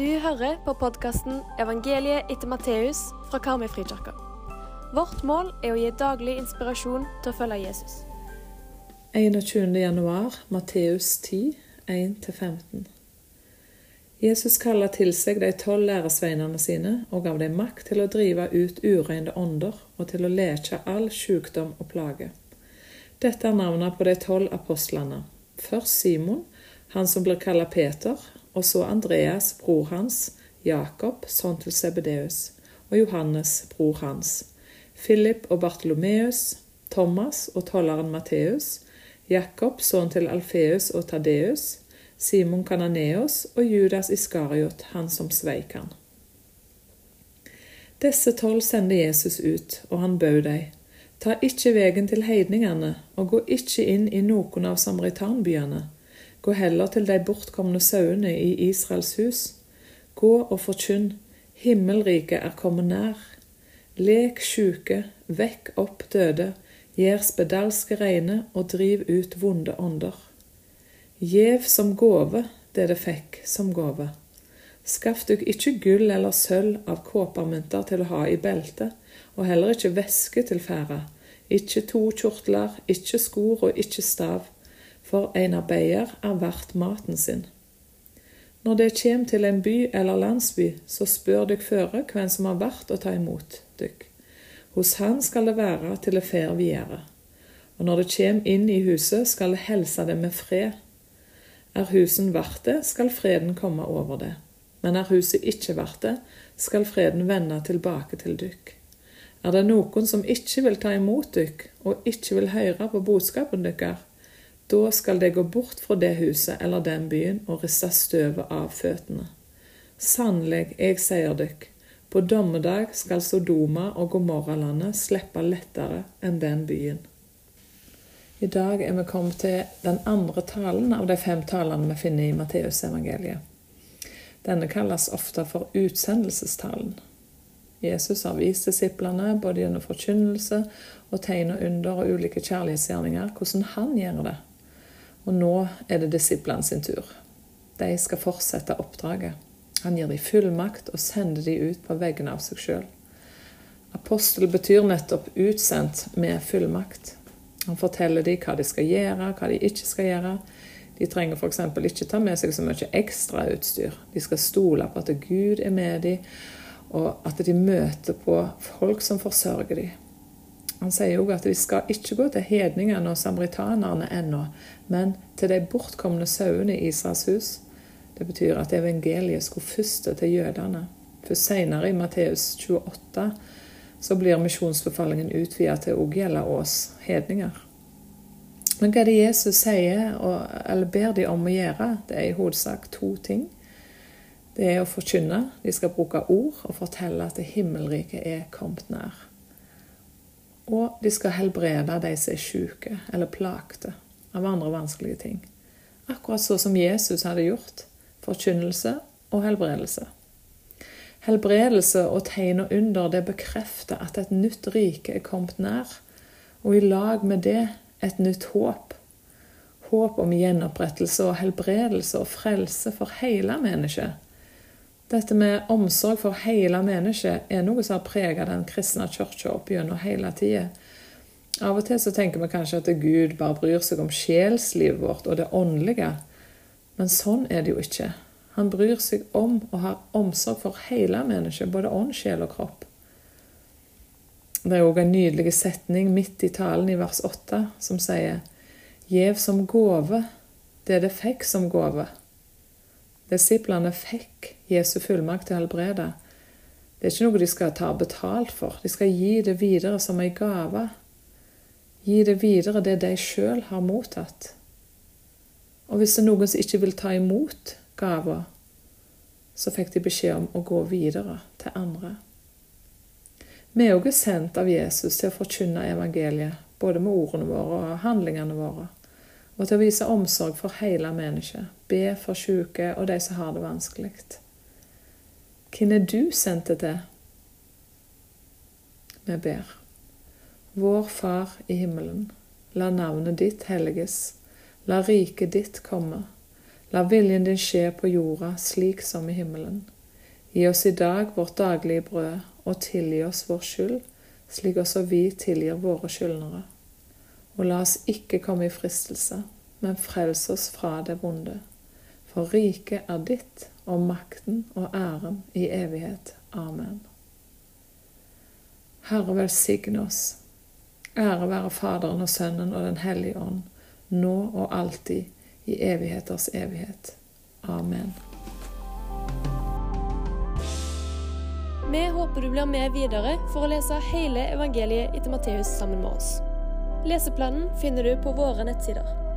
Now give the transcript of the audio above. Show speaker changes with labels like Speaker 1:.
Speaker 1: Du hører på podkasten 'Evangeliet etter Matteus' fra Karmøy frikirke. Vårt mål er å gi daglig inspirasjon til å følge Jesus.
Speaker 2: 21. januar, Matteus 10, 1-15. Jesus kaller til seg de tolv læresveinene sine og gav dem makt til å drive ut ureine ånder og til å leke all sykdom og plage. Dette er navnet på de tolv apostlene. Først Simon, han som blir kalt Peter, og så Andreas, bror hans, Jakob, sønn til Sebedeus, og Johannes, bror hans, Philip og Bartolomeus, Thomas og tolleren Matteus, Jakob, sønn til Alfeus og Tadeus, Simon Kananeos og Judas Iskariot, han som sveik han. Disse tolv sendte Jesus ut, og han bød dem. Ta ikke veien til heidningene, og gå ikke inn i noen av samaritanbyene Gå heller til de bortkomne sauene i Israels hus. Gå og forkynn, himmelriket er kommet nær. Lek sjuke, vekk opp døde, gjør spedalske reine og driv ut vonde ånder. Gjev som gåve det det fikk som gåve. Skaff dykk ikke gull eller sølv av kåpermynter til å ha i beltet, og heller ikke væske til ferda, ikke to kjortler, ikke skor og ikke stav for en arbeider er verdt maten sin. Når det kjem til en by eller landsby, så spør dykk føre hvem som har vært å ta imot dykk. Hos han skal det være til det fer videre. Og når det kjem inn i huset, skal det helse det med fred. Er husen verdt det, skal freden komme over det. Men er huset ikke verdt det, skal freden vende tilbake til dykk. Er det noen som ikke vil ta imot dykk, og ikke vil høre på budskapen dykkar, da skal de gå bort fra det huset eller den byen og riste støvet av føttene. Sannelig, jeg sier dykk, på dommedag skal Sodoma og Gomorralandet slippe lettere enn den byen. I dag er vi kommet til den andre talen av de fem talene vi finner i Matteusevangeliet. Denne kalles ofte for utsendelsestalen. Jesus har vist disiplene, både gjennom forkynnelse og tegn og under og ulike kjærlighetsgjerninger, hvordan han gjør det. Og nå er det disiplene sin tur. De skal fortsette oppdraget. Han gir dem fullmakt og sender dem ut på vegne av seg sjøl. Apostel betyr nettopp utsendt med fullmakt. Han forteller dem hva de skal gjøre, hva de ikke skal gjøre. De trenger f.eks. ikke ta med seg så mye ekstrautstyr. De skal stole på at Gud er med dem, og at de møter på folk som forsørger dem. Han sier òg at vi skal ikke gå til hedningene og samaritanerne ennå, men til de bortkomne sauene i Israels hus. Det betyr at evangeliet skulle først til jødene. For senere, i Matteus 28, så blir misjonsbefalingen utvidet til å gjelde oss hedninger. Men hva det Jesus sier, eller ber de om å gjøre? Det er i hovedsak to ting. Det er å forkynne. De skal bruke ord og fortelle at himmelriket er kommet nær. Og de skal helbrede de som er syke eller plagte av andre vanskelige ting. Akkurat så som Jesus hadde gjort. Forkynnelse og helbredelse. Helbredelse og tegn og under det bekrefter at et nytt rike er kommet nær, og i lag med det et nytt håp. Håp om gjenopprettelse og helbredelse og frelse for hele mennesket dette med omsorg for hele mennesket er noe som har preget den kristne kirka opp gjennom hele tida. Av og til så tenker vi kanskje at Gud bare bryr seg om sjelslivet vårt og det åndelige. Men sånn er det jo ikke. Han bryr seg om og har omsorg for hele mennesket, både ånd, sjel og kropp. Det er òg en nydelig setning midt i talen i vers 8 som sier Gjev som gåve det det fikk som gåve. Disiplene fikk Jesu fullmakt til å helbrede. Det er ikke noe de skal ta betalt for. De skal gi det videre som ei gave. Gi det videre det de sjøl har mottatt. Og hvis det er noen som ikke vil ta imot gava, så fikk de beskjed om å gå videre til andre. Vi er også sendt av Jesus til å forkynne evangeliet, både med ordene våre og handlingene våre og til å vise omsorg for hele mennesket, be for syke og de som har det vanskelig. Hvem er du sendt til? Vi ber. Vår Far i himmelen. La navnet ditt helliges. La riket ditt komme. La viljen din skje på jorda slik som i himmelen. Gi oss i dag vårt daglige brød, og tilgi oss vår skyld, slik også vi tilgir våre skyldnere. Og la oss ikke komme i fristelse, men frels oss fra det vonde. For riket er ditt, og makten og æren i evighet. Amen. Herre velsigne oss. Ære være Faderen og Sønnen og Den hellige ånd, nå og alltid, i evigheters evighet. Amen.
Speaker 1: Vi håper du blir med videre for å lese hele evangeliet etter Matteus sammen med oss. Leseplanen finner du på våre nettsider.